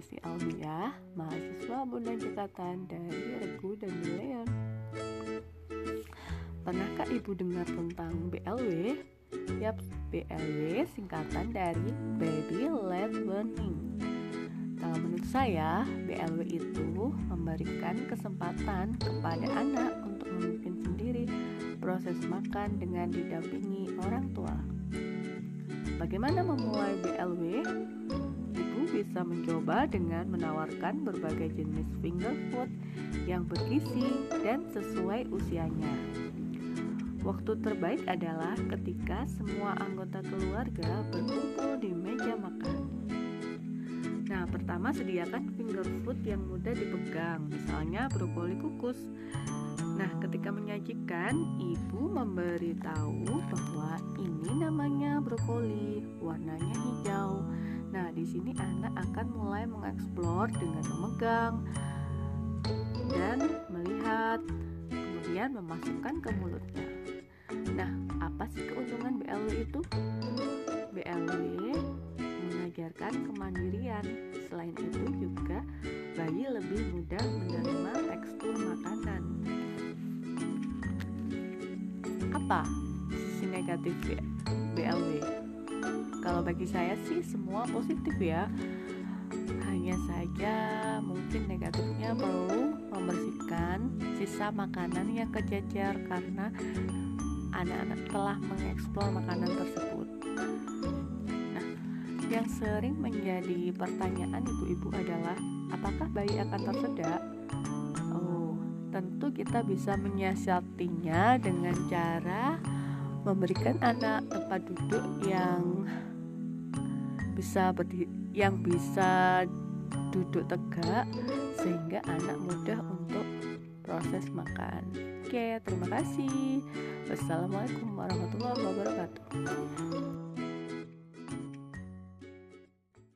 Esti Almia, mahasiswa Bunda Jekatan dari Regu dan Leon. Pernahkah Ibu dengar tentang BLW? Yap, BLW singkatan dari Baby Led Learning. Kalau menurut saya, BLW itu memberikan kesempatan kepada anak untuk memimpin sendiri proses makan dengan didampingi orang tua. Bagaimana memulai BLW? Bisa mencoba dengan menawarkan berbagai jenis finger food yang bergizi dan sesuai usianya. Waktu terbaik adalah ketika semua anggota keluarga berkumpul di meja makan. Nah, pertama sediakan finger food yang mudah dipegang, misalnya brokoli kukus. Nah, ketika menyajikan, ibu memberitahu bahwa ini namanya brokoli, warnanya sini anak akan mulai mengeksplor dengan memegang dan melihat, kemudian memasukkan ke mulutnya. Nah, apa sih keuntungan BLW itu? BLW mengajarkan kemandirian. Selain itu juga bayi lebih mudah menerima tekstur makanan. Apa sisi negatif BLW? Kalau bagi saya sih semua positif ya. Hanya saja mungkin negatifnya perlu membersihkan sisa makanan yang kececer karena anak-anak telah mengeksplor makanan tersebut. Nah, yang sering menjadi pertanyaan ibu-ibu adalah apakah bayi akan tersedak? Oh, tentu kita bisa menyiasatinya dengan cara memberikan anak tempat duduk yang bisa berdiri, yang bisa duduk tegak sehingga anak mudah untuk proses makan. Oke, terima kasih. Wassalamualaikum warahmatullahi wabarakatuh.